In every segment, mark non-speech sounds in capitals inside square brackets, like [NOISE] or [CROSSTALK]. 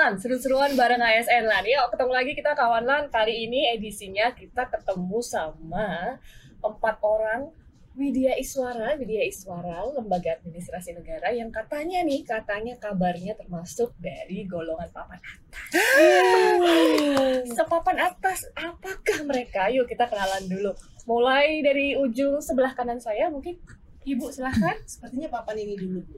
Seru-seruan, seru-seruan bareng ASN Lan. Yuk ketemu lagi kita kawan Lan. Kali ini edisinya kita ketemu sama empat orang Widya Iswara, Widya Iswara, lembaga administrasi negara yang katanya nih, katanya kabarnya termasuk dari golongan papan atas. Sepapan atas, apakah mereka? Yuk kita kenalan dulu. Mulai dari ujung sebelah kanan saya, mungkin Ibu silahkan. Sepertinya papan ini dulu Bu.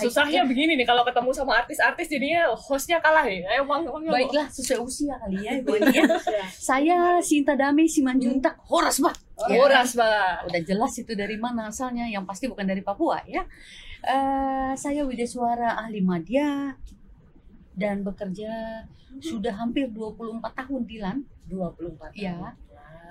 Susahnya begini nih kalau ketemu sama artis-artis jadinya hostnya kalah ya. Ayo bang, bang. Baiklah sesuai usia kali ya Ibu ya. [LAUGHS] Saya Sinta Dami Simanjuntak Horas Pak. Ya. Horas, Mbak. Udah jelas itu dari mana asalnya, yang pasti bukan dari Papua ya. Eh, saya Widya Suara ahli media dan bekerja sudah hampir 24 tahun di LAN. 24 Ya, Wah.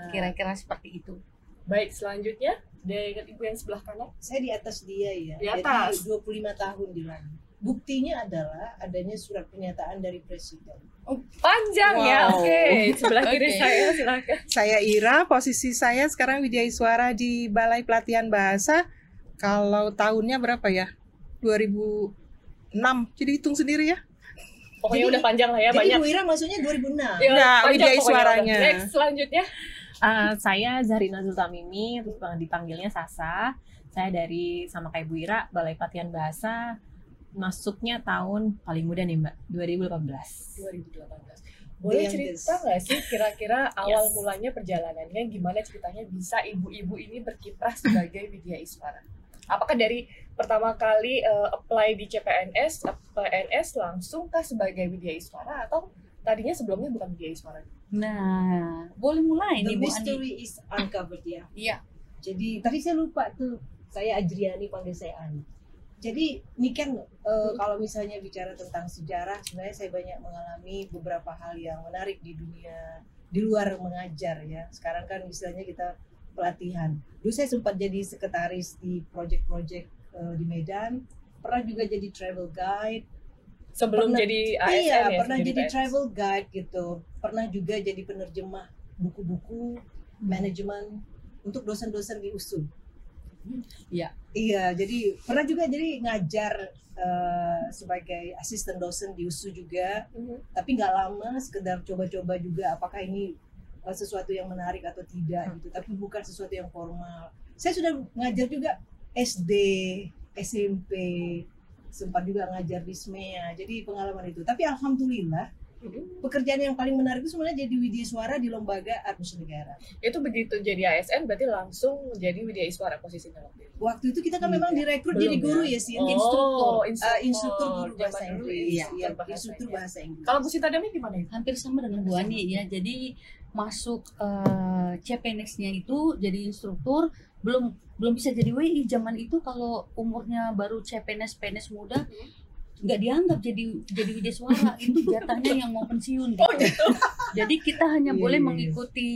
kira-kira seperti itu. Baik, selanjutnya dengan ibu yang sebelah kanan. Saya di atas dia ya. Di atas. Jadi 25 tahun di Lani. Buktinya adalah adanya surat pernyataan dari presiden. Panjang ya, Wow. oke. Sebelah kiri Oke. saya silakan. Saya Ira, posisi saya sekarang Widya Iswara di Balai Pelatihan Bahasa. Kalau tahunnya berapa ya? 2006. Jadi hitung sendiri ya. Pokoknya Jadi- udah panjang lah ya, Jadi banyak. Bu Ira maksudnya 2006. Ya, panjang Widya Iswaranya. Next, selanjutnya. Uh, saya Zarina Zultamimi, terus dipanggilnya Sasa. Saya dari sama kayak Bu Ira, Balai Pelatihan Bahasa. Masuknya tahun paling muda nih Mbak, 2018. 2018. Boleh cerita nggak sih kira-kira [LAUGHS] awal Yes. mulanya perjalanannya gimana ceritanya bisa ibu-ibu ini berkiprah sebagai Widya Iswara? Apakah dari pertama kali eh, apply di CPNS, eh, PNS langsung kah sebagai Widya Iswara atau tadinya sebelumnya bukan Widya Iswara? Nah, boleh mulai The nih Bu Ani. mystery is uncovered ya. Iya. Jadi tadi saya lupa tuh. Saya Adriani panggil saya Ani. Jadi ini kan eh, kalau misalnya bicara tentang sejarah, sebenarnya saya banyak mengalami beberapa hal yang menarik di dunia di luar mengajar ya. Sekarang kan istilahnya kita pelatihan. Dulu saya sempat jadi sekretaris di project-project eh, di Medan. Pernah juga jadi travel guide. Sebelum Pernah- jadi ASN iya, ya? pernah jadi PNS? travel guide gitu. Pernah juga jadi penerjemah buku-buku manajemen untuk dosen-dosen di USU. Iya. Iya, jadi pernah juga jadi ngajar eh, sebagai asisten dosen di USU juga, Mhm. tapi nggak lama, sekedar coba-coba juga apakah ini eh, sesuatu yang menarik atau tidak gitu, tapi bukan sesuatu yang formal. Saya sudah ngajar juga SD, SMP, sempat juga ngajar di SMEA, jadi pengalaman itu. Tapi alhamdulillah Mhm. pekerjaan yang paling menarik itu sebenarnya jadi Widya Suara di lembaga administrasi negara. Itu begitu jadi ASN berarti langsung jadi Widya Iswara posisinya waktu itu. Waktu itu kita kan Iya. memang direkrut Belum jadi guru ya? ya sih, Oh, instruktur, instruktur. Eh, instruktur guru bahasa dulu Inggris, instruktur Iya, bahasa instruktur Inggris. bahasa Inggris. Kalau Bu Sita Dami gimana itu? hampir sama dengan Bu Ani ya. Jadi masuk eh, CPNS-nya itu jadi instruktur belum belum bisa jadi WI zaman itu kalau umurnya baru CPNS PNS muda nggak dianggap jadi jadi widya suara [LAUGHS] itu jatahnya yang mau pensiun gitu. Oh gitu. Jadi kita hanya Iya, boleh iya, iya. mengikuti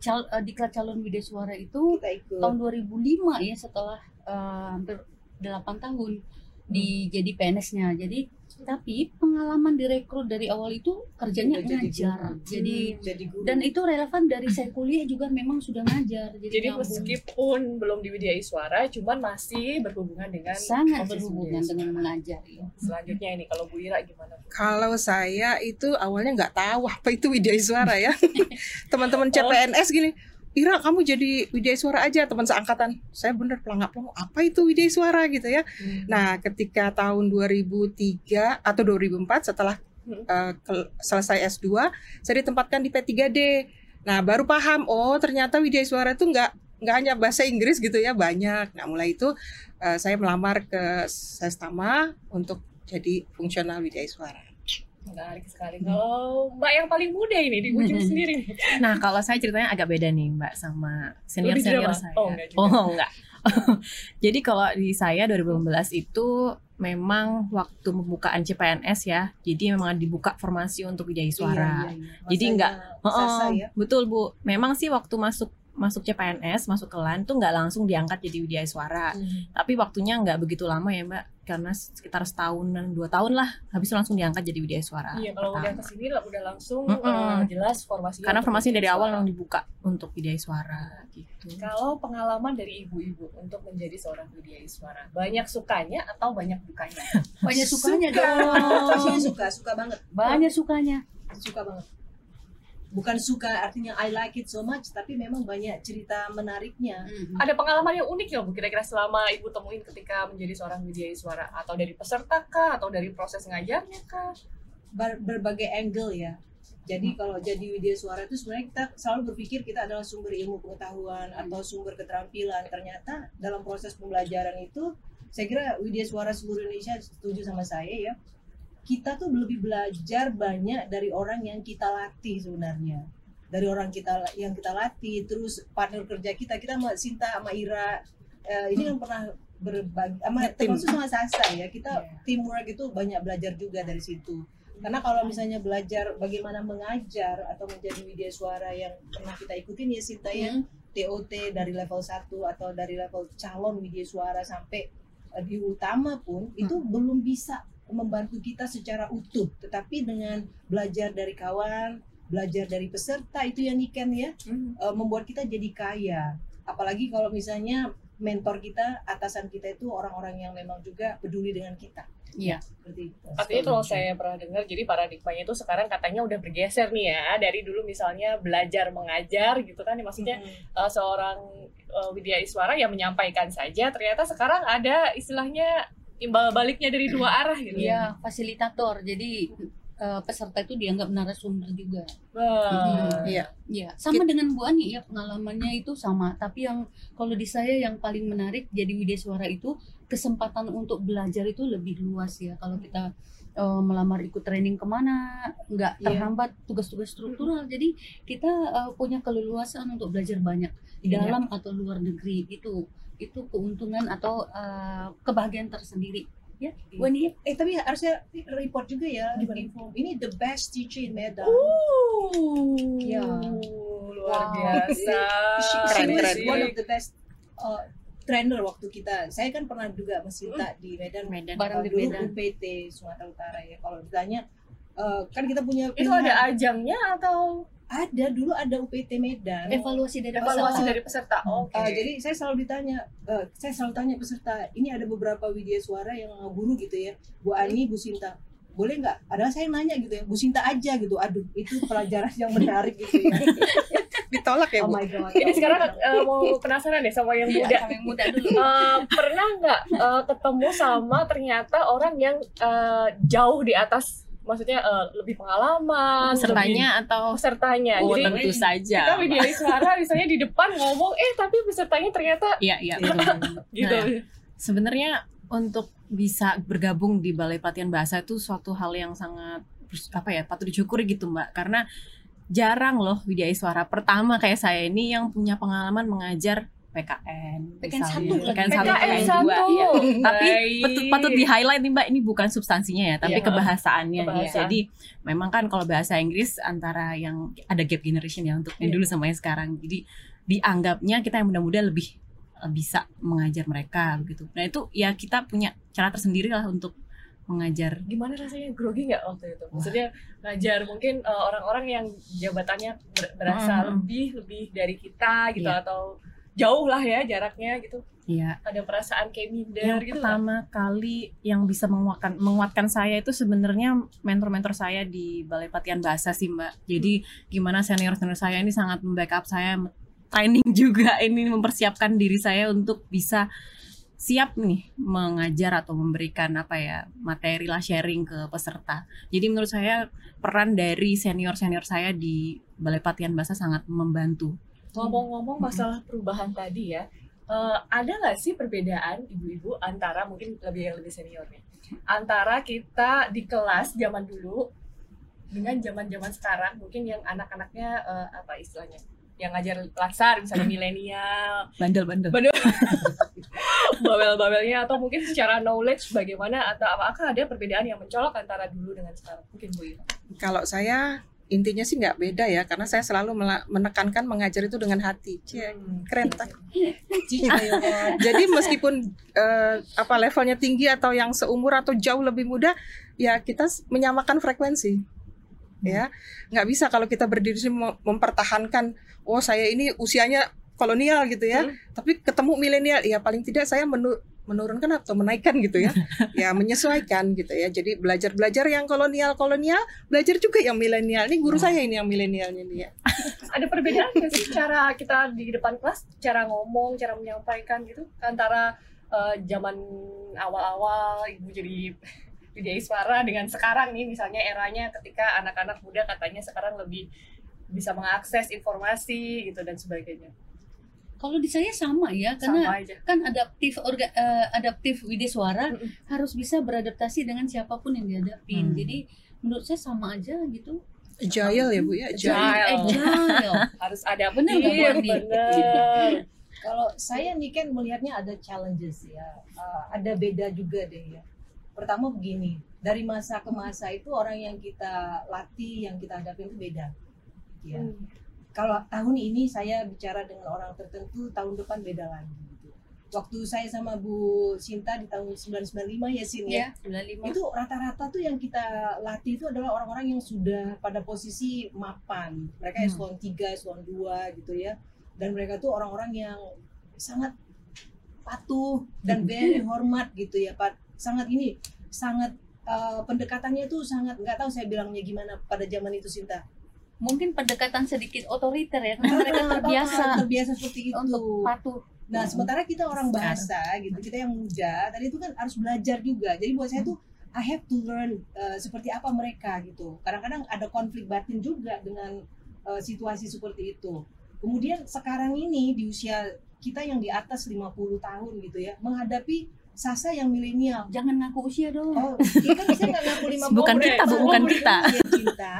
cal, eh, diklat calon widya suara itu tahun 2005 ya setelah eh, hampir 8 tahun di jadi PNS-nya. Jadi tapi pengalaman direkrut dari awal itu kerjanya Udah jadi ngajar. guru. Jadi jadi guru. dan itu relevan dari saya kuliah juga memang sudah ngajar. Jadi, Jadi nyambung. meskipun belum di Widya Iswara, cuman masih berhubungan dengan sangat berhubungan dengan mengajar ya. Selanjutnya ini kalau Bu Ira gimana? Kalau saya itu awalnya nggak tahu apa itu Widya Iswara ya. [LAUGHS] Teman-teman CPNS gini, Ira kamu jadi Widya Iswara aja teman seangkatan. Saya bener pelangap pelangap apa itu Widya Iswara gitu ya. Nah ketika tahun 2003 atau 2004 setelah Hmm. kel- selesai S2 saya ditempatkan di P3D. Nah baru paham oh ternyata Widya Iswara itu nggak nggak hanya bahasa Inggris gitu ya banyak. Nah mulai itu eh, saya melamar ke Sestama untuk jadi fungsional Widya Iswara. Menarik sekali. Kalau Mbak yang paling muda ini di ujung Hmm. sendiri. Nah, kalau saya ceritanya agak beda nih, Mbak, sama senior-senior saya. Oh, enggak juga. Oh, enggak. [LAUGHS] Jadi kalau di saya 2015 itu memang waktu pembukaan CPNS ya. Jadi memang dibuka formasi untuk Widya Suara. Iya, iya, iya. Jadi Masanya nggak- Sasa Oh, ya. betul Bu. Memang sih waktu masuk masuk CPNS, masuk ke LAN tuh nggak langsung diangkat jadi Widya Suara. Tapi waktunya nggak begitu lama ya Mbak, karena sekitar setahun dan dua tahun lah, habis itu langsung diangkat jadi Widya Suara. Iya, kalau pertama. udah ke sini lah udah langsung Mm-mm. eh, jelas formasinya. Karena formasinya dari awal Suara. yang dibuka untuk Widya Suara gitu. Kalau pengalaman dari ibu-ibu untuk menjadi seorang Widya Iswara, banyak sukanya atau banyak dukanya? banyak sukanya Suka. dong Pastinya suka, suka banget, banyak sukanya suka banget. Bukan suka artinya I like it so much, tapi memang banyak cerita menariknya. Ada pengalaman yang unik ya Bu kira-kira selama Ibu temuin ketika menjadi seorang Widya Iswara atau dari peserta kah atau dari proses ngajarnya kah? Ber- berbagai angle ya. Jadi kalau jadi widya suara itu sebenarnya kita selalu berpikir kita adalah sumber ilmu pengetahuan atau sumber keterampilan. Ternyata dalam proses pembelajaran itu, saya kira widya suara seluruh Indonesia setuju sama saya ya. Kita tuh lebih belajar banyak dari orang yang kita latih sebenarnya. Dari orang kita yang kita latih, terus partner kerja kita, kita sama Sinta sama Ira, eh, ini kan pernah berbagi, sama termasuk sama Sasa ya. Kita teamwork itu banyak belajar juga dari situ. Karena kalau misalnya belajar bagaimana mengajar atau menjadi widya suara yang pernah kita ikutin ya Sinta ya, TOT dari level 1 atau dari level calon widya suara sampai eh, di utama pun itu belum bisa membantu kita secara utuh. Tetapi dengan belajar dari kawan, belajar dari peserta itu yang Niken ya, eh, membuat kita jadi kaya. Apalagi kalau misalnya mentor kita, atasan kita itu orang-orang yang memang juga peduli dengan kita. Iya. Seperti itu. Artinya kalau saya pernah dengar, jadi paradigmanya itu sekarang katanya udah bergeser nih ya dari dulu misalnya belajar mengajar gitu kan, maksudnya Mm-mm. uh, seorang uh, Widya Iswara yang menyampaikan saja, ternyata sekarang ada istilahnya timbal baliknya dari dua arah gitu. Iya, fasilitator. Jadi eh, peserta itu dianggap narasumber juga. Wah. Iya. Iya, sama dengan Bu Ani ya pengalamannya itu sama. Tapi yang kalau di saya yang paling menarik jadi Widya Suara itu kesempatan untuk belajar itu lebih luas ya. Kalau kita eh, melamar ikut training ke mana, nggak Iya. terhambat tugas-tugas struktural. Jadi kita eh, punya keleluasan untuk belajar banyak di Iya. dalam atau luar negeri. Itu itu keuntungan atau eh, kebahagiaan tersendiri. Ya, Ani ya? Eh tapi harusnya report juga ya info. Ini the best teacher in Medan. Uh, Ya. luar Wow. biasa. She, she was one of the best uh, trainer waktu kita. Saya kan pernah juga mesinta di Medan. Medan. Bareng uh, di Medan. UPT Sumatera Utara ya. Kalau ditanya uh, kan kita punya Itu pilihan. ada ajangnya atau ada dulu ada UPT Medan. Evaluasi dari evaluasi peserta. dari peserta? Oke. Uh, jadi saya selalu ditanya, uh, saya selalu tanya peserta, ini ada beberapa widya suara yang guru gitu ya, Bu Ani, Bu Sinta, boleh nggak? Adalah saya nanya gitu ya, Bu Sinta aja gitu, aduh itu pelajaran yang menarik gitu ya. [LAUGHS] Ditolak ya, Oh Bu? my god. Ini sekarang uh, mau penasaran deh sama yang muda. Sama yang muda dulu. Eh, pernah nggak eh, ketemu sama ternyata orang yang eh, jauh di atas, maksudnya eh, lebih pengalaman, Pesertanya atau lebih pesertanya. Oh, Jadi tentu saja. kita media suara [LAUGHS] misalnya di depan ngomong, eh tapi pesertanya ternyata Iya, iya. [LAUGHS] gitu. Nah, Sebenarnya untuk bisa bergabung di Balai Pelatihan Bahasa itu suatu hal yang sangat apa ya patut disyukuri gitu Mbak karena jarang loh Widya Iswara pertama kayak saya ini yang punya pengalaman mengajar PKN PKN satu. PKN satu PKN satu. dua iya. tapi patut, patut di highlight nih Mbak ini bukan substansinya ya tapi Iya. kebahasaannya ya. Kebahasaan. jadi memang kan kalau bahasa Inggris antara yang ada gap generation ya untuk yang Iya. dulu sama yang sekarang jadi dianggapnya kita yang muda-muda lebih bisa mengajar mereka gitu nah itu ya kita punya cara tersendiri lah untuk mengajar Gimana rasanya grogi nggak waktu itu? Maksudnya ngajar mungkin eh, orang-orang yang jabatannya ber- berasa Mm. lebih lebih dari kita gitu Iya. atau jauh lah ya jaraknya gitu. ya Ada perasaan kayak minder yang gitu pertama kali yang bisa menguatkan menguatkan saya itu sebenarnya mentor-mentor saya di Balai Pelatihan Bahasa sih Mbak. Jadi gimana senior-senior saya ini sangat membackup saya training [LAUGHS] juga ini mempersiapkan diri saya untuk bisa siap nih mengajar atau memberikan apa ya materi lah sharing ke peserta. Jadi menurut saya peran dari senior-senior saya di Balai Pelatihan Bahasa sangat membantu. Ngomong-ngomong masalah perubahan tadi ya, eh, ada nggak sih perbedaan ibu-ibu antara mungkin lebih yang lebih senior nih, antara kita di kelas zaman dulu dengan zaman-zaman sekarang mungkin yang anak-anaknya eh, apa istilahnya, yang ngajar laksar misalnya milenial, Bandel-bandel. babel-babelnya [LAUGHS] atau mungkin secara knowledge bagaimana atau apakah ada perbedaan yang mencolok antara dulu dengan sekarang mungkin Bu Ira? Kalau saya intinya sih nggak beda ya karena saya selalu menekankan mengajar itu dengan hati. Cie, keren tak? Jadi meskipun eh, apa levelnya tinggi atau yang seumur atau jauh lebih muda, ya kita menyamakan frekuensi. Ya, nggak bisa kalau kita berdiri mem- mempertahankan, oh saya ini usianya kolonial gitu ya, tapi ketemu milenial, ya paling tidak saya menu- menurunkan atau menaikkan gitu ya, [LAUGHS] ya menyesuaikan gitu ya. Jadi belajar belajar yang kolonial kolonial, belajar juga yang milenial. Ini guru saya ini yang milenialnya nih ya. [LAUGHS] Ada perbedaan nggak sih cara kita di depan kelas, cara ngomong, cara menyampaikan gitu antara eh, zaman awal-awal ibu jadi [LAUGHS] Widya Iswara dengan sekarang nih misalnya eranya ketika anak-anak muda katanya sekarang lebih bisa mengakses informasi gitu dan sebagainya. Kalau di saya sama ya, karena Sama aja. kan adaptif orga, eh, adaptif Widya Suara Mm-mm. harus bisa beradaptasi dengan siapa pun yang dihadapin. Hmm. Jadi menurut saya sama aja gitu. Agile ya bu ya, agile. Agile. Agile. [LAUGHS] Harus ada Bu Andi? Bener. [LAUGHS] Kalau saya nih kan melihatnya ada challenges ya, Uh, ada beda juga deh ya. Pertama begini, dari masa ke masa itu orang yang kita latih, yang kita hadapi itu beda. Ya. Kalau tahun ini saya bicara dengan orang tertentu, tahun depan beda lagi. Gitu. Waktu saya sama Bu Sinta di tahun 1995 ya Sin ya, Ya, 95. itu rata-rata tuh yang kita latih itu adalah orang-orang yang sudah pada posisi mapan mereka Hmm. eselon 3, eselon 2 gitu ya dan mereka tuh orang-orang yang sangat patuh dan [LAUGHS] very hormat gitu ya Pak sangat ini sangat eh, pendekatannya tuh sangat nggak tahu saya bilangnya gimana pada zaman itu Sinta Mungkin pendekatan sedikit otoriter ya, karena mereka [LAUGHS] terbiasa terbiasa seperti itu untuk patuh. Nah, sementara kita orang bahasa gitu, kita yang muda, tadi itu kan harus belajar juga. Jadi buat saya tuh I have to learn uh, seperti apa mereka gitu. Kadang-kadang ada konflik batin juga dengan uh, situasi seperti itu. Kemudian sekarang ini di usia kita yang di atas 50 tahun gitu ya, menghadapi Sasa yang milenial. Jangan ngaku usia dong. Oh, kan saya nggak ngaku 50 [LAUGHS] Bukan kita, Bu, bukan kita. Usia cinta.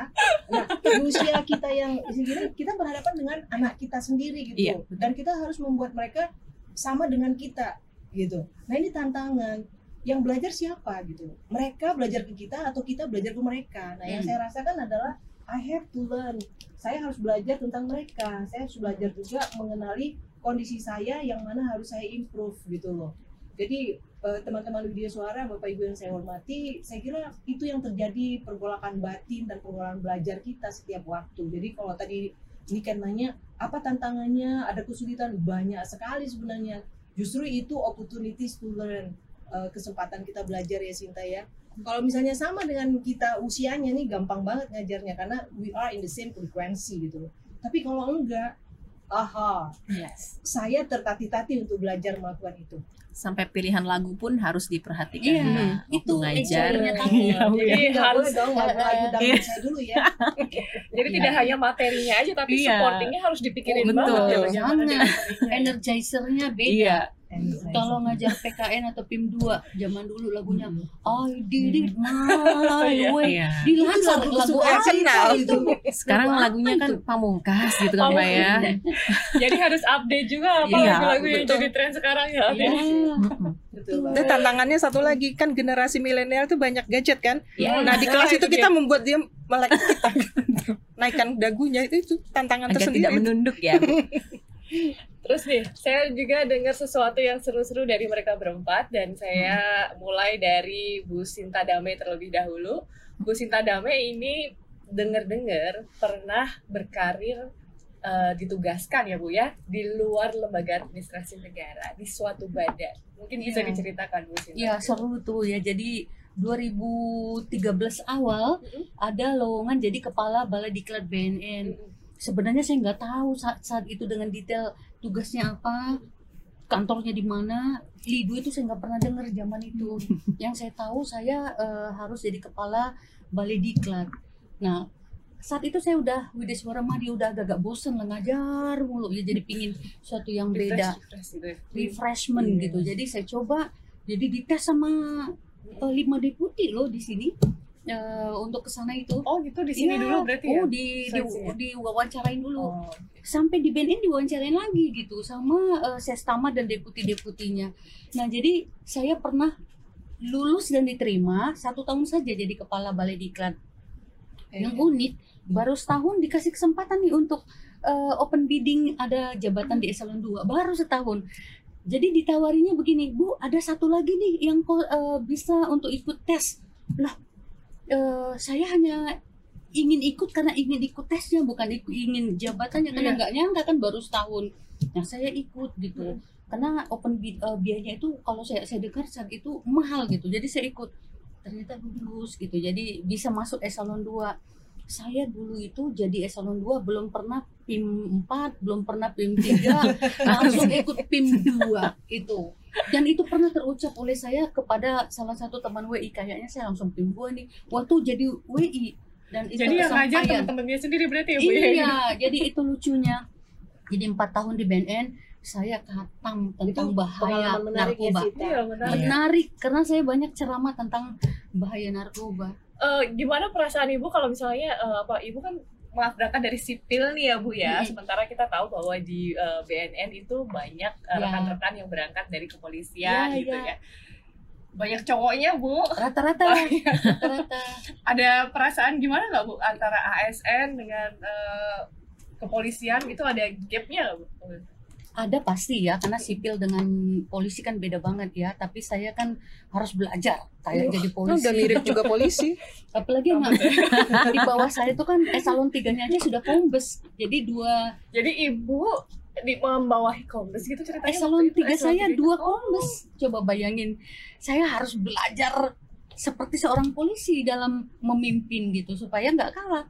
Nah, di usia kita yang sendiri, kita berhadapan dengan anak kita sendiri gitu. Iya. Dan kita harus membuat mereka sama dengan kita gitu. Nah, ini tantangan. Yang belajar siapa gitu? Mereka belajar ke kita atau kita belajar ke mereka. Nah, yang Hmm. saya rasakan adalah I have to learn. Saya harus belajar tentang mereka. Saya harus belajar juga mengenali kondisi saya yang mana harus saya improve gitu loh. Jadi eh, teman-teman Widya Suara, Bapak Ibu yang saya hormati, saya kira itu yang terjadi pergolakan batin dan pergolakan belajar kita setiap waktu. Jadi kalau tadi ini kan nanya apa tantangannya, ada kesulitan banyak sekali sebenarnya. Justru itu opportunities to learn, eh, kesempatan kita belajar ya Sinta ya. Kalau misalnya sama dengan kita usianya nih gampang banget ngajarnya karena we are in the same frequency gitu. Tapi kalau enggak, aha, Yes. saya tertatih-tatih untuk belajar melakukan itu. Sampai pilihan lagu pun harus diperhatikan. Iya, Nah, itu ngajar. Iya, Bu, ya. Jadi Nggak harus boleh dong lagu-lagu Iya. saya dulu ya. jadi Iya. tidak hanya materinya aja tapi Iya. supportingnya harus dipikirin Oh, banget betul. ya dengan materinya. Energizernya beda. Iya. Kalau ngajar PKN atau PIM 2 zaman dulu lagunya I did it my [LAUGHS] Iya. way. Iya. Di lagu lagu kenal. itu. Sekarang lagunya kan pamungkas gitu kan, Mbak ya. Jadi harus update juga apa Iya, lagu-lagu yang jadi tren sekarang ya. Iya. Mm-mm. Betul Dan tantangannya satu lagi kan generasi milenial tuh banyak gadget kan. Iya. Nah di kelas itu itu kita membuat dia melek kita, [LAUGHS] naikkan dagunya itu itu tantangan Agar tersendiri. tidak menunduk ya. [LAUGHS] Terus nih, saya juga dengar sesuatu yang seru-seru dari mereka berempat dan saya mulai dari Bu Sinta Dame terlebih dahulu. Bu Sinta Dame ini dengar-dengar pernah berkarir eh, ditugaskan ya Bu ya di luar lembaga administrasi negara di suatu badan. Mungkin bisa Iya. diceritakan Bu Sinta. Ya seru tuh ya. Jadi 2013 awal Mm-mm. ada lowongan jadi kepala balai diklat BNN. Sebenarnya saya nggak tahu saat saat itu dengan detail tugasnya apa, kantornya di mana. Lido itu saya nggak pernah dengar zaman itu. [LAUGHS] Yang saya tahu saya eh, harus jadi kepala balai diklat. Nah saat itu saya udah Widya Suara Madi udah agak-agak bosen lah ngajar mulu ya jadi pingin suatu yang beda Refresh, refresh gitu ya. refreshment Iya. gitu. Jadi saya coba jadi dites sama eh, lima deputi loh di sini eh, untuk ke sana itu. Oh gitu di sini Iya. dulu berarti ya. Oh di di, Seleksinya. diwawancarain dulu. Oh. Sampai di BNN diwawancarain lagi gitu sama eh, sestama dan deputi-deputinya. Nah jadi saya pernah lulus dan diterima satu tahun saja jadi kepala balai diklat. yang unik baru setahun dikasih kesempatan nih untuk eh, open bidding ada jabatan di eselon 2 baru setahun jadi ditawarinya begini bu ada satu lagi nih yang eh, bisa untuk ikut tes lah eh, saya hanya ingin ikut karena ingin ikut tesnya bukan ikut ingin jabatannya. Karena Iya. nggak nyangka kan baru setahun. Nah saya ikut gitu. Karena open bid eh, biayanya itu kalau saya saya dengar saat itu mahal gitu. Jadi saya ikut. Ternyata lulus gitu. Jadi bisa masuk eselon 2 saya dulu itu jadi eselon 2 belum pernah PIM 4 belum pernah PIM 3 [LAUGHS] langsung ikut PIM 2 itu dan itu pernah terucap oleh saya kepada salah satu teman WI kayaknya saya langsung 2 nih waktu jadi WI dan itu Jadi yang ngajar teman-temannya sendiri berarti ya Bu ya? Iya, jadi itu lucunya. Jadi empat tahun di BNN, saya katam Itu tentang bahaya pengalaman menarik ya narkoba. Iya, menarik. Menarik karena saya banyak ceramah tentang bahaya narkoba. Eh, gimana perasaan ibu kalau misalnya eh, apa ibu kan berangkat dari sipil nih ya bu ya Mm-mm. sementara kita tahu bahwa di eh, BNN itu banyak eh, Ya. rekan-rekan yang berangkat dari kepolisian Ya, gitu ya. ya banyak cowoknya bu Rata-rata, rata-rata. [LAUGHS] ada perasaan gimana nggak bu antara ASN dengan eh, kepolisian itu ada gapnya nggak bu Ada pasti ya, karena sipil dengan polisi kan beda banget ya. Tapi saya kan harus belajar kayak jadi Kan polisi. udah mirip juga polisi. [LAUGHS] Apalagi anak di bawah saya itu kan eselon tiganya aja sudah kombes. Jadi dua jadi ibu di membawahi kombes gitu ceritanya eselon waktu itu, tiga eselon saya tiga. dua kombes coba bayangin saya harus belajar seperti seorang polisi dalam memimpin gitu supaya nggak kalah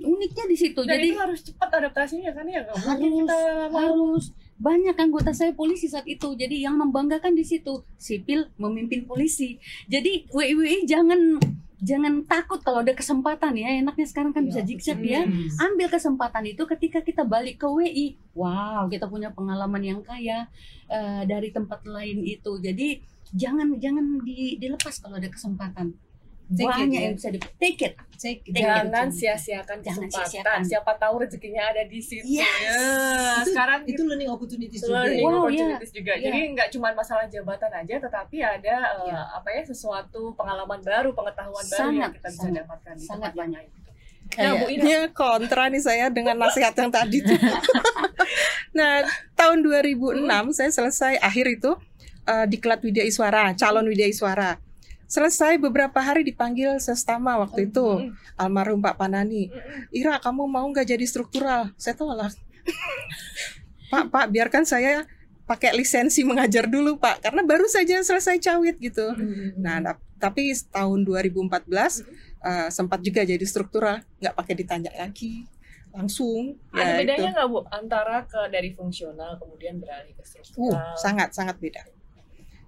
uniknya di situ. Dan jadi itu harus cepat adaptasinya kan ya harus kita harus. Banyak anggota saya polisi saat itu. Jadi yang membanggakan di situ sipil memimpin polisi. Jadi WIWI jangan jangan takut kalau ada kesempatan ya. Enaknya sekarang kan bisa zigzag ya. Ambil kesempatan itu ketika kita balik ke WI wow kita punya pengalaman yang kaya eh, dari tempat lain itu. Jadi jangan jangan di- dilepas kalau ada kesempatan Take it, banyak ya. yang bisa di take it Take it. Take it. jangan sia-siakan Jangan kesempatan sia-siakan. siapa tahu rezekinya ada di situ Yes. ya [LAUGHS] Itu- sekarang itu learning opportunities juga. learning ya. Wow, opportunities juga Iya. jadi nggak cuma masalah jabatan aja tetapi ada eh, Iya. apa ya sesuatu pengalaman baru pengetahuan baru yang Sangat, kita bisa sangat, dapatkan di sangat tempat yang banyak. lain. Ya, Bu Ina. Ini kontra nih saya dengan nasihat yang tadi tuh. [LAUGHS] nah, tahun 2006 saya selesai akhir itu eh, diklat Widya Iswara, calon Widya Iswara. Selesai beberapa hari dipanggil sestama waktu itu Mm, almarhum Pak Panani. mm, mm. Ira, kamu mau nggak jadi struktural? Saya tolak. Pak, Pak, biarkan saya pakai lisensi mengajar dulu, Pak, karena baru saja selesai cawit gitu. Nah, tap- tapi tahun 2014 eh, sempat juga jadi struktural, nggak pakai ditanya lagi, langsung. ada Ya, bedanya nggak bu antara ke dari fungsional kemudian beralih ke Uh, struktural sangat sangat beda.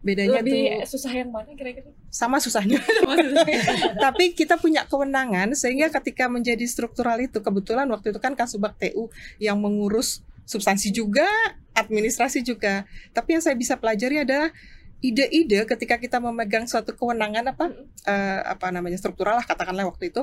Bedanya lebih tuh susah yang mana kira-kira sama susahnya. [LAUGHS] [LAUGHS] Tapi kita punya kewenangan sehingga ketika menjadi struktural itu kebetulan waktu itu kan Kasubag TU yang mengurus substansi juga, administrasi juga. Tapi yang saya bisa pelajari adalah ide-ide ketika kita memegang suatu kewenangan apa eh, apa namanya struktural lah katakanlah waktu itu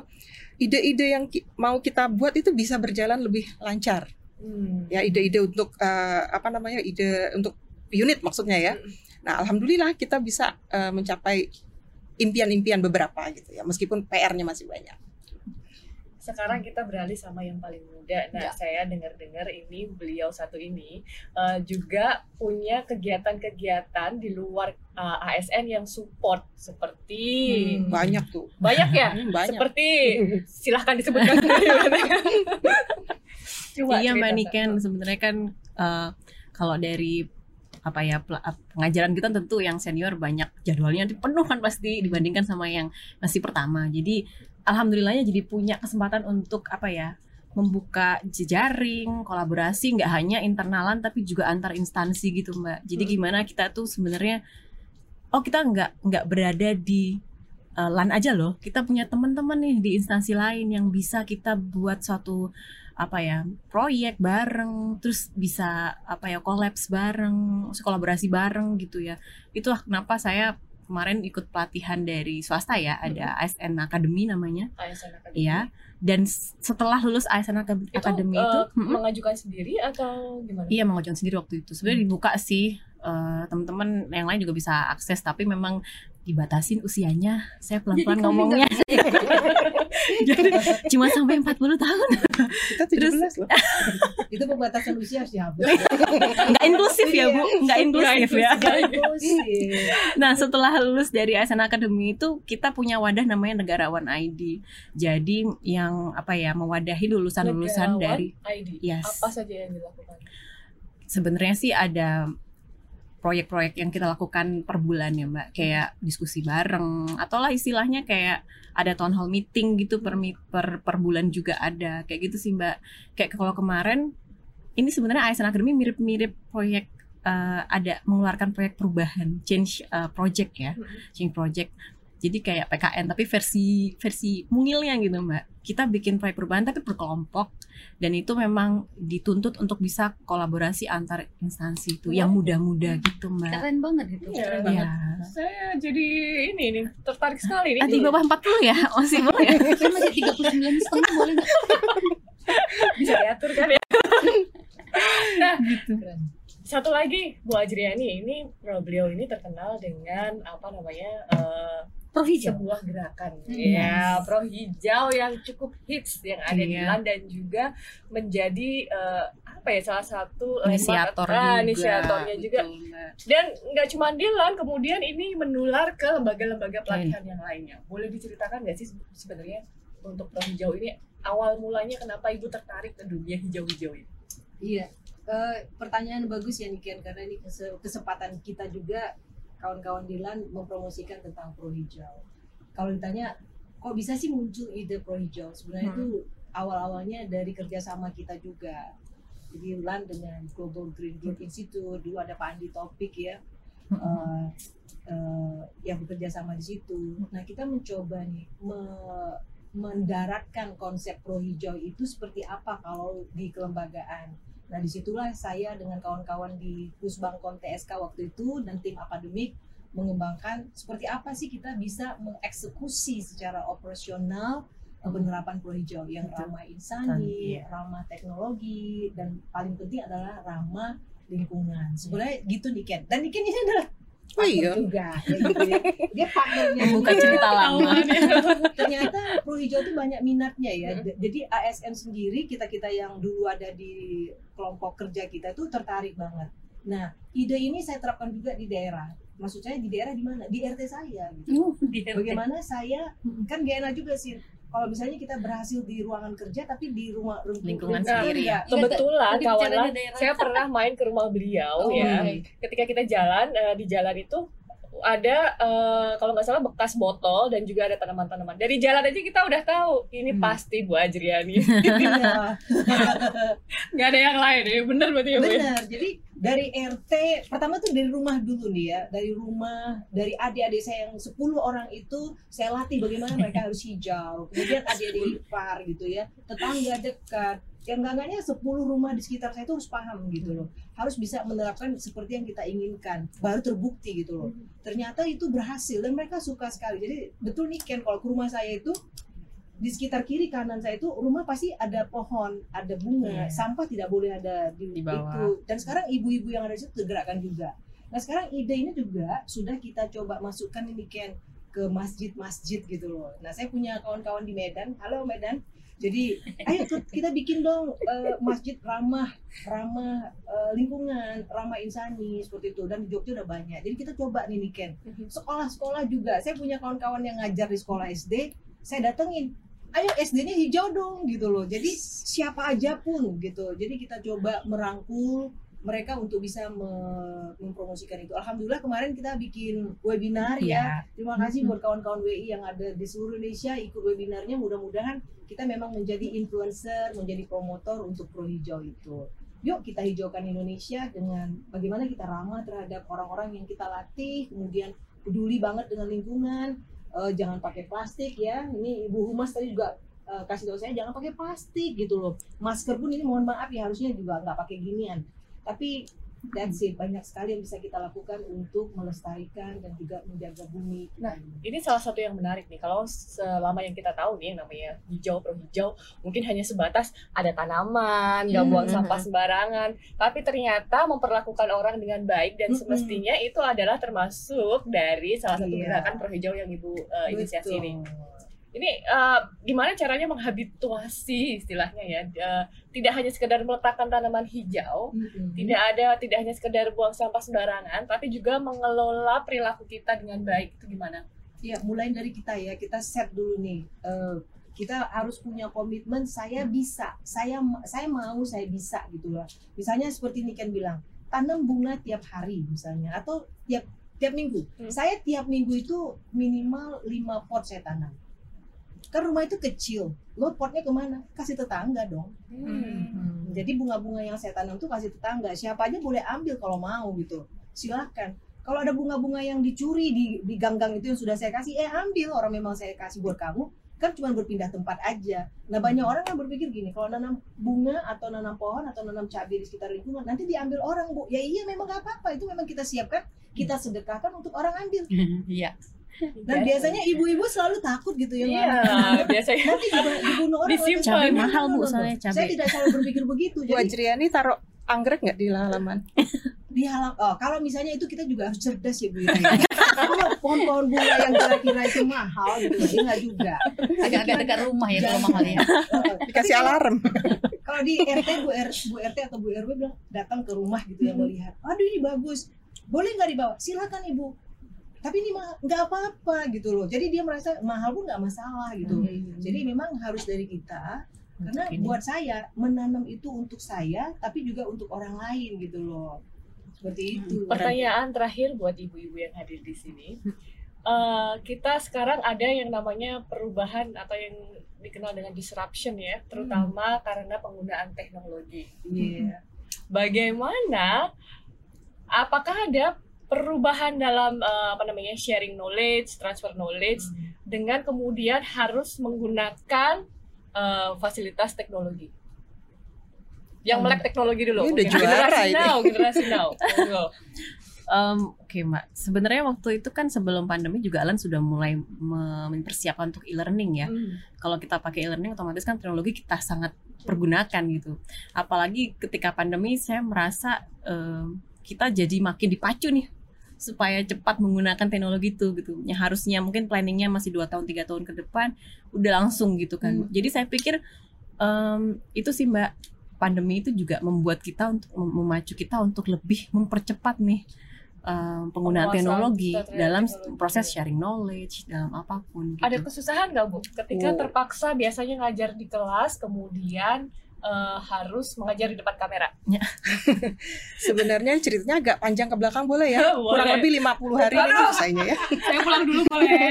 ide-ide yang ki- mau kita buat itu bisa berjalan lebih lancar Hmm. ya ide-ide untuk eh, apa namanya ide untuk unit maksudnya ya nah alhamdulillah kita bisa eh, mencapai impian-impian beberapa gitu ya meskipun PR-nya masih banyak sekarang kita beralih sama yang paling muda. Nah, Ya. saya dengar-dengar ini beliau satu ini eh, juga punya kegiatan-kegiatan di luar eh, ASN yang support seperti Hmm. banyak tuh banyak ya. Hmm, banyak Seperti silahkan disebutkan. [LAUGHS] Coba iya Mbak. Niken sebenarnya kan eh, kalau dari apa ya pengajaran kita tentu yang senior banyak jadwalnya penuh kan pasti dibandingkan sama yang masih pertama. Jadi alhamdulillahnya jadi punya kesempatan untuk apa ya membuka jejaring kolaborasi nggak hanya internalan tapi juga antar instansi gitu mbak. Jadi Hmm. gimana kita tuh sebenarnya oh kita nggak nggak berada di uh, LAN aja loh. Kita punya teman-teman nih di instansi lain yang bisa kita buat suatu apa ya proyek bareng terus bisa apa ya kolaps bareng kolaborasi bareng gitu ya itulah kenapa saya kemarin ikut pelatihan dari swasta ya ada ASN Academy namanya ASN Academy. ya dan setelah lulus ASN Acad- Itu, Academy eh, itu mm-mm, mengajukan sendiri atau gimana? Iya mengajukan sendiri waktu itu. Sebenarnya dibuka sih eh, teman-teman yang lain juga bisa akses tapi memang dibatasin usianya. Saya pelan-pelan ngomongnya. [LAUGHS] Jadi cuma sampai 40 tahun. Kita 17 loh. [LAUGHS] Itu pembatasan usia harus dihapus. [LAUGHS] Nggak inklusif ya, Bu. Nggak inklusif ya. Inklusif. Nah, setelah lulus dari ASN Academy itu kita punya wadah namanya Negarawan ID. Jadi yang apa ya, mewadahi lulusan-lulusan Negarawan dari ID. Yes. Apa saja yang dilakukan? sebenarnya sih ada proyek-proyek yang kita lakukan per bulan ya mbak. Kayak diskusi bareng atau lah istilahnya kayak ada town hall meeting gitu per per per bulan juga ada. Kayak gitu sih mbak. Kayak kalau kemarin ini sebenarnya ASN Academy mirip-mirip proyek eh, ada mengeluarkan proyek perubahan change eh, project ya. Change project. Jadi kayak PKN tapi versi versi mungilnya gitu mbak kita bikin proyek perubahan tapi berkelompok dan itu memang dituntut untuk bisa kolaborasi antar instansi itu yang muda-muda gitu mbak Keren banget itu. Iya. Keren ya banget. Saya jadi ini nih tertarik sekali nih. di bawah 40 ya masih [LAUGHS] boleh Saya masih 39 setengah boleh nggak? bisa diatur kan ya. nah, gitu satu lagi Bu Ajriani ini beliau ini terkenal dengan apa namanya eh, Pro hijau. sebuah gerakan. Hmm. ya pro hijau yang cukup hits yang ada di Iya. Milan dan juga menjadi eh, apa ya salah satu landmark- inisiator ah, juga inisiatornya juga. Betul, dan nggak cuma Dilan kemudian ini menular ke lembaga-lembaga pelatihan yang lainnya. Boleh diceritakan nggak sih sebenarnya untuk pro hijau ini awal mulanya kenapa ibu tertarik ke dunia hijau-hijau ini? Iya, Eh, pertanyaan bagus ya Niken karena ini kese- kesempatan kita juga kawan-kawan Dilan mempromosikan tentang pro hijau. Kalau ditanya kok bisa sih muncul ide pro hijau? Sebenarnya Hmm. itu awal-awalnya dari kerjasama kita juga. Jadi Dilan dengan Global Green Group Institute dulu ada Pak Andi Topik ya. eh, eh, yang bekerja sama di situ. Nah kita mencoba nih me- mendaratkan konsep pro hijau itu seperti apa kalau di kelembagaan. Nah di situlah saya dengan kawan-kawan di Pusbangkon TSK waktu itu dan tim akademik mengembangkan seperti apa sih kita bisa mengeksekusi secara operasional eh, penerapan pro hijau yang Betul. ramah insani, Iya. ramah teknologi dan paling penting adalah ramah lingkungan. Sebenarnya gitu Niken. Dan Niken ini adalah Oh iya. juga ya gitu ya. Dia partnernya Membuka cerita lama [LAUGHS] ternyata pro hijau itu banyak minatnya ya. Jadi ASN sendiri kita kita yang dulu ada di kelompok kerja kita tuh tertarik banget. Nah ide ini saya terapkan juga di daerah. Maksud saya di daerah di mana? Di RT saya. Gitu. Uh, dia- Bagaimana saya kan gak enak juga sih. Kalau misalnya kita berhasil di ruangan kerja tapi di rumah Lingkungan Nah, sendiri ya kebetulan bicara kawan daerah. saya pernah main ke rumah beliau Oh, ya baik. ketika kita jalan eh, di jalan itu ada eh, kalau nggak salah bekas botol dan juga ada tanaman-tanaman dari jalan aja kita udah tahu ini Hmm. pasti Bu Ajriani Iya. [LAUGHS] nggak ada yang lain ya bener berarti ya Bu ya? Benar. Jadi dari RT pertama tuh dari rumah dulu nih ya. Dari rumah, dari adik-adik saya yang 10 orang itu saya latih bagaimana mereka harus hijau. Kemudian adik-adik ipar gitu ya. Tetangga dekat. Yang enggak-enggaknya 10 rumah di sekitar saya itu harus paham gitu loh. Harus bisa menerapkan seperti yang kita inginkan. Baru terbukti gitu loh. Ternyata itu berhasil dan mereka suka sekali. Jadi betul nih Ken kalau ke rumah saya itu di sekitar kiri kanan saya itu rumah pasti ada pohon, ada bunga, Iya. sampah tidak boleh ada di, Di bawah. itu. Dan sekarang ibu-ibu yang ada di situ tergerakkan juga. Nah sekarang ide ini juga sudah kita coba masukkan ini Ken ke masjid-masjid gitu loh. Nah saya punya kawan-kawan di Medan, halo Medan. Jadi ayo kita bikin dong eh, masjid ramah, ramah eh, lingkungan, ramah insani seperti itu. Dan di Jogja udah banyak. Jadi kita coba nih nih Ken. Sekolah-sekolah juga. Saya punya kawan-kawan yang ngajar di sekolah SD. Saya datengin ayo SD-nya hijau dong gitu loh. Jadi siapa aja pun gitu. Jadi kita coba merangkul mereka untuk bisa me- mempromosikan itu. Alhamdulillah kemarin kita bikin webinar ya. Terima kasih buat kawan-kawan WI yang ada di seluruh Indonesia ikut webinarnya. Mudah-mudahan kita memang menjadi influencer, menjadi promotor untuk pro hijau itu. Yuk kita hijaukan Indonesia dengan bagaimana kita ramah terhadap orang-orang yang kita latih, kemudian peduli banget dengan lingkungan, eh, jangan pakai plastik ya. Ini Ibu Humas tadi juga eh, kasih tahu saya jangan pakai plastik gitu loh. Masker pun ini mohon maaf ya harusnya juga nggak pakai ginian. Tapi That's it. Banyak sekali yang bisa kita lakukan untuk melestarikan dan juga menjaga bumi. Nah, Ini salah satu yang menarik nih. Kalau selama yang kita tahu nih yang namanya hijau pro hijau, mungkin hanya sebatas ada tanaman, nggak Hmm. buang sampah sembarangan. Tapi ternyata memperlakukan orang dengan baik dan Mm-mm. semestinya itu adalah termasuk dari salah satu Iya. gerakan pro hijau yang ibu uh, inisiasi Betul. ini. Ini uh, gimana caranya menghabituasi istilahnya ya? Uh, tidak hanya sekedar meletakkan tanaman hijau, Mm-mm. tidak ada tidak hanya sekedar buang sampah sembarangan, tapi juga mengelola perilaku kita dengan baik. Itu gimana? Ya, mulai dari kita ya. Kita set dulu nih. Eh, kita harus punya komitmen. Saya bisa. Saya saya mau. Saya bisa gitu lah. Misalnya seperti Niken bilang, tanam bunga tiap hari misalnya, atau tiap tiap minggu. Hmm. Saya tiap minggu itu minimal 5 pot saya tanam. Kan rumah itu kecil. Lo potnya ke mana? Kasih tetangga dong. Hmm. Jadi bunga-bunga yang saya tanam tuh kasih tetangga. Siapa aja boleh ambil kalau mau gitu. Silakan. Kalau ada bunga-bunga yang dicuri di di gang-gang itu yang sudah saya kasih, eh ambil. Orang memang saya kasih buat kamu, kan cuma berpindah tempat aja. Nah banyak orang yang berpikir gini, kalau nanam bunga atau nanam pohon atau nanam cabai di sekitar lingkungan, nanti diambil orang bu. Ya iya memang gak apa-apa, itu memang kita siapkan, kita sedekahkan untuk orang ambil. [LAUGHS] Iya. Dan biasanya ibu-ibu selalu takut gitu ya. Iya, ngambil. [LAUGHS] biasanya. Nanti dibunuh orang. [LAUGHS] Disimpan. no, mahal, Bu, soalnya Saya cabai. tidak selalu berpikir begitu. Bu Jadi Ajriani taruh anggrek nggak di halaman? [LAUGHS] di halam oh kalau misalnya itu kita juga harus cerdas ya Bu kalau pohon-pohon bunga yang kira-kira itu mahal gitu enggak juga Agak-agak dekat rumah ya kalau mahal ya. Heeh. Dikasih alarm. kalau di RT Bu, R, Bu RT atau Bu RW bilang datang ke rumah gitu ya melihat aduh ini bagus boleh nggak dibawa silakan ibu tapi ini mah nggak apa-apa gitu loh jadi dia merasa mahal pun nggak masalah gitu jadi memang harus dari kita karena ini. buat saya menanam itu untuk saya tapi juga untuk orang lain gitu loh seperti itu Pertanyaan terakhir buat ibu-ibu yang hadir di sini. Eh, kita sekarang ada yang namanya perubahan atau yang dikenal dengan disruption ya, terutama karena penggunaan teknologi. Iya. Bagaimana? Apakah ada perubahan dalam eh, apa namanya sharing knowledge, transfer knowledge dengan kemudian harus menggunakan eh, fasilitas teknologi? Yang melek teknologi dulu. Ini udah Oke, juara generasi ini. now, generasi now. [LAUGHS] Em, Oke mbak, sebenarnya waktu itu kan sebelum pandemi juga Alan sudah mulai me- mempersiapkan untuk e-learning ya. Kalau kita pakai e-learning otomatis kan teknologi kita sangat pergunakan gitu. Apalagi ketika pandemi saya merasa em, kita jadi makin dipacu nih supaya cepat menggunakan teknologi itu gitu. Yang harusnya mungkin planningnya masih dua tahun tiga tahun ke depan udah langsung gitu kan. Jadi saya pikir em, itu sih mbak pandemi itu juga membuat kita untuk mem- memacu kita untuk lebih mempercepat nih um, penggunaan Penguasaan teknologi dalam teknologi. proses sharing knowledge dalam apa pun gitu. Ada kesusahan nggak bu? Ketika Oh. terpaksa biasanya ngajar di kelas, kemudian eh, harus mengajar di depan kamera. [LAUGHS] Sebenarnya ceritanya agak panjang ke belakang boleh ya? [LAUGHS] Boleh. Kurang lebih 50 hari ini selesainya ya. [LAUGHS] Saya pulang dulu boleh?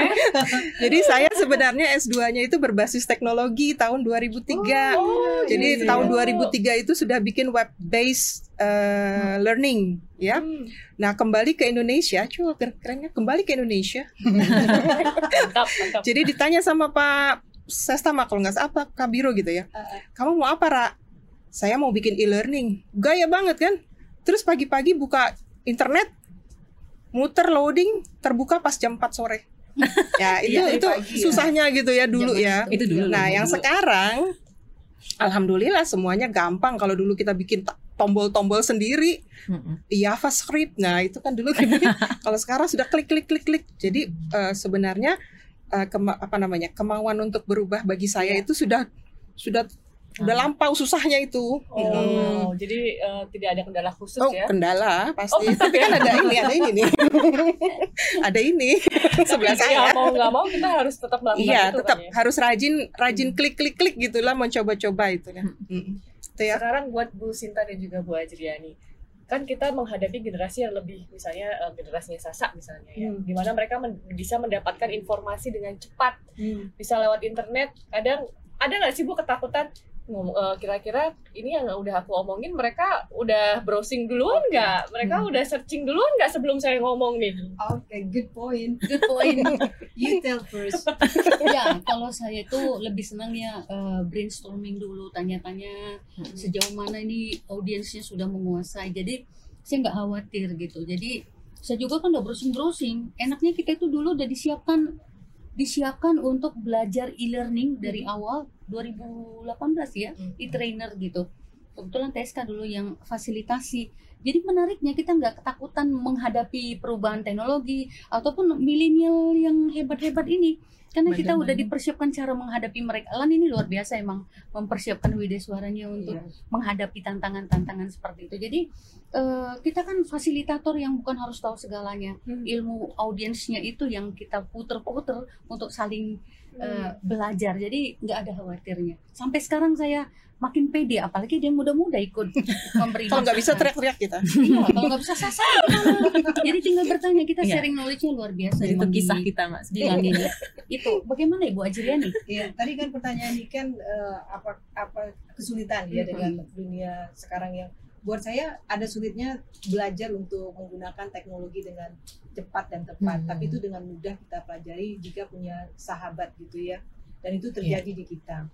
Jadi saya sebenarnya S2-nya itu berbasis teknologi tahun 2003. Oh, Jadi iya. tahun 2003 itu sudah bikin web based uh, learning ya. Hmm, Nah, kembali ke Indonesia, coba keren- kerennya kembali ke Indonesia. mantap, mantap. Jadi ditanya sama Pak Sestama kalau nggak salah apa Kabiro gitu ya. Kamu mau apa, Ra? Saya mau bikin e-learning. Gaya banget kan? Terus pagi-pagi buka internet, muter loading, terbuka pas jam 4 sore. [LAUGHS] ya, itu Iya, dari itu pagi ya. susahnya gitu ya dulu ya. itu dulu. Nah, loh, yang dulu. sekarang alhamdulillah semuanya gampang kalau dulu kita bikin tombol-tombol sendiri Mm-mm. JavaScript. Nah, itu kan dulu gini. [LAUGHS] kalau sekarang sudah klik klik klik klik. Jadi eh, sebenarnya eh, kema- apa namanya? kemauan untuk berubah bagi saya itu sudah sudah udah lampau susahnya itu. Oh, jadi eh, tidak ada kendala khusus Oh, ya? kendala pasti. Oh, Tapi kan ada ini, ada ini nih. [LAUGHS] ada ini sebelah saya. ya, mau nggak mau kita harus tetap melakukan Iya, itu tetap kan ya? harus rajin rajin klik klik klik gitulah mencoba-coba itu ya. Mm. Itu ya. Sekarang buat Bu Sinta dan juga Bu Ajriani, kan kita menghadapi generasi yang lebih, misalnya eh, generasinya Sasa misalnya ya, Hmm. di mana mereka men- bisa mendapatkan informasi dengan cepat, Hmm. bisa lewat internet. Kadang ada nggak sih Bu ketakutan ngomong eh, kira-kira ini yang udah aku omongin mereka udah browsing duluan nggak? Mereka Hmm. udah searching duluan nggak sebelum saya ngomong nih? Oke, good point. Good point. [LAUGHS] You tell first. [LAUGHS] ya, kalau saya itu lebih senang ya eh, brainstorming dulu, tanya-tanya sejauh mana ini audiensnya sudah menguasai. Jadi saya nggak khawatir gitu jadi saya juga kan udah browsing browsing enaknya kita itu dulu udah disiapkan disiapkan untuk belajar e-learning dari awal 2018 ya e-trainer gitu. Kebetulan TSK dulu yang fasilitasi. Jadi menariknya kita nggak ketakutan menghadapi perubahan teknologi ataupun milenial yang hebat-hebat ini. Karena kita udah dipersiapkan cara menghadapi mereka. Lan ini luar biasa emang mempersiapkan Wida suaranya untuk Iya. menghadapi tantangan-tantangan seperti itu. Jadi eh, kita kan fasilitator yang bukan harus tahu segalanya. Hmm. ilmu audiensnya itu yang kita puter-puter untuk saling Hmm. eh, belajar jadi nggak ada khawatirnya sampai sekarang saya makin pede apalagi dia muda-muda ikut [LAUGHS] memberi Kalau nggak bisa teriak-teriak kita. Iya, kalau nggak bisa gimana? [LAUGHS] jadi tinggal bertanya kita Iya. sharing knowledge-nya luar biasa Jadi itu kisah kita Mas. di ini itu bagaimana ibu Ajriani Iya, tadi kan pertanyaan ini kan eh, apa apa kesulitan ya Mhm. dengan dunia sekarang yang buat saya ada sulitnya belajar untuk menggunakan teknologi dengan cepat dan tepat, Mhm. tapi itu dengan mudah kita pelajari jika punya sahabat gitu ya, dan itu terjadi di kita.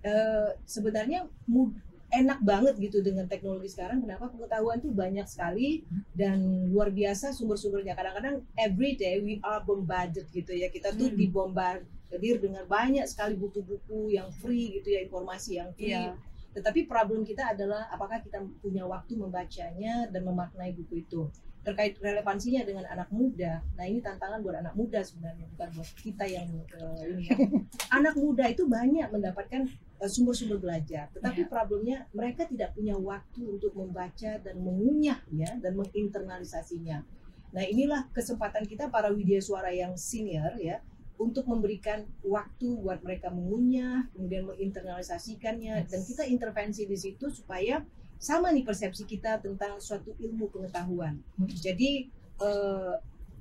Eh, sebenarnya mud- enak banget gitu dengan teknologi sekarang. Kenapa pengetahuan tuh banyak sekali dan luar biasa sumber-sumbernya. Kadang-kadang every day we are bombarded gitu ya. Kita tuh Hmm. dibombardir dengan banyak sekali buku-buku yang free gitu ya, informasi yang free. Iya. Tetapi problem kita adalah apakah kita punya waktu membacanya dan memaknai buku itu. Terkait relevansinya dengan anak muda, nah ini tantangan buat anak muda sebenarnya, bukan buat kita yang eh, ini ya. [LAUGHS] Anak muda itu banyak mendapatkan eh, sumber-sumber belajar, tetapi problemnya mereka tidak punya waktu untuk membaca dan mengunyah ya dan menginternalisasinya. Nah inilah kesempatan kita para widya suara yang senior ya untuk memberikan waktu buat mereka mengunyah, kemudian menginternalisasikannya, dan kita intervensi di situ supaya sama nih persepsi kita tentang suatu ilmu pengetahuan. Jadi eh,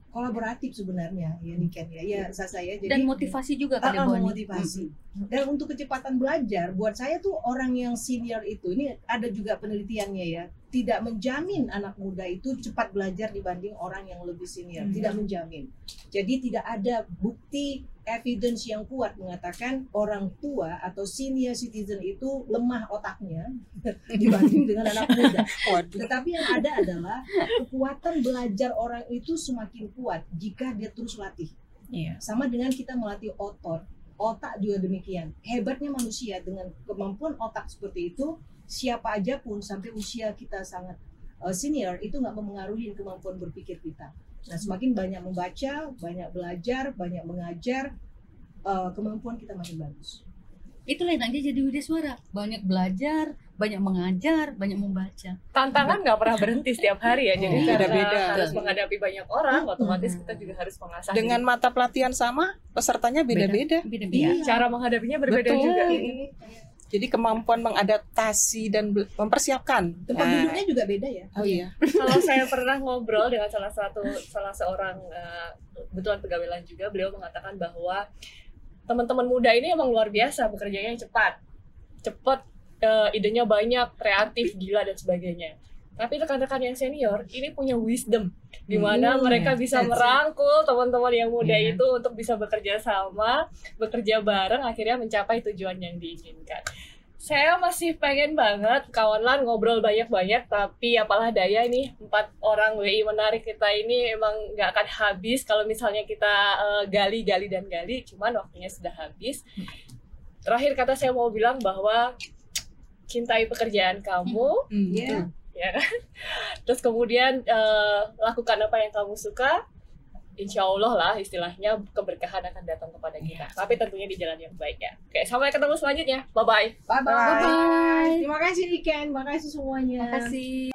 kolaboratif sebenarnya ya Niken ya, ya Sasa ya. Jadi dan motivasi juga Bu Ani. memotivasi. Dan untuk kecepatan belajar, buat saya tuh orang yang senior itu, ini ada juga penelitiannya ya, tidak menjamin anak muda itu cepat belajar dibanding orang yang lebih senior, Hmm. tidak menjamin. Jadi tidak ada bukti evidence yang kuat mengatakan orang tua atau senior citizen itu lemah otaknya [LAUGHS] dibanding dengan anak muda. Tetapi yang ada adalah kekuatan belajar orang itu semakin kuat jika dia terus latih. Iya. sama dengan kita melatih otot. Otak juga demikian. Hebatnya manusia dengan kemampuan otak seperti itu siapa aja pun sampai usia kita sangat uh, senior itu nggak mempengaruhi kemampuan berpikir kita nah semakin banyak membaca banyak belajar banyak mengajar uh, kemampuan kita makin bagus. Itulah enaknya jadi Wida suara. Banyak belajar banyak mengajar banyak membaca. Tantangan nggak pernah berhenti setiap hari ya. Jadi Oh, karena beda-beda. harus menghadapi banyak orang otomatis Hmm. kita juga harus mengasah Dengan mata pelatihan sama, pesertanya beda-beda. beda-beda. Cara menghadapinya berbeda Betul. juga Jadi kemampuan mengadaptasi dan mempersiapkan. tempat Nah, duduknya juga beda ya Oh iya. kalau [LAUGHS] saya pernah ngobrol dengan salah satu salah seorang eh, kebetulan pegawai lain juga beliau mengatakan bahwa teman-teman muda ini emang luar biasa bekerjanya cepat cepat eh, idenya banyak kreatif gila dan sebagainya tapi rekan-rekan yang senior ini punya wisdom di mana Hmm, mereka bisa that's it. merangkul teman-teman yang muda Iya. itu untuk bisa bekerja sama bekerja bareng akhirnya mencapai tujuan yang diinginkan. Saya masih pengen banget kawan ngobrol banyak-banyak tapi apalah daya nih empat orang WI menarik kita ini emang nggak akan habis. Kalau misalnya kita eh, gali gali dan gali cuman waktunya sudah habis. Terakhir kata saya mau bilang bahwa cintai pekerjaan kamu. Hmm, ya kan? [LAUGHS] Terus kemudian uh, lakukan apa yang kamu suka, insya Allah lah istilahnya keberkahan akan datang kepada iya. kita. Yes. Tapi tentunya di jalan yang baik ya. Oke, sampai ketemu selanjutnya. Bye-bye. Bye-bye. Bye-bye. Terima kasih Niken, makasih semuanya. Terima kasih.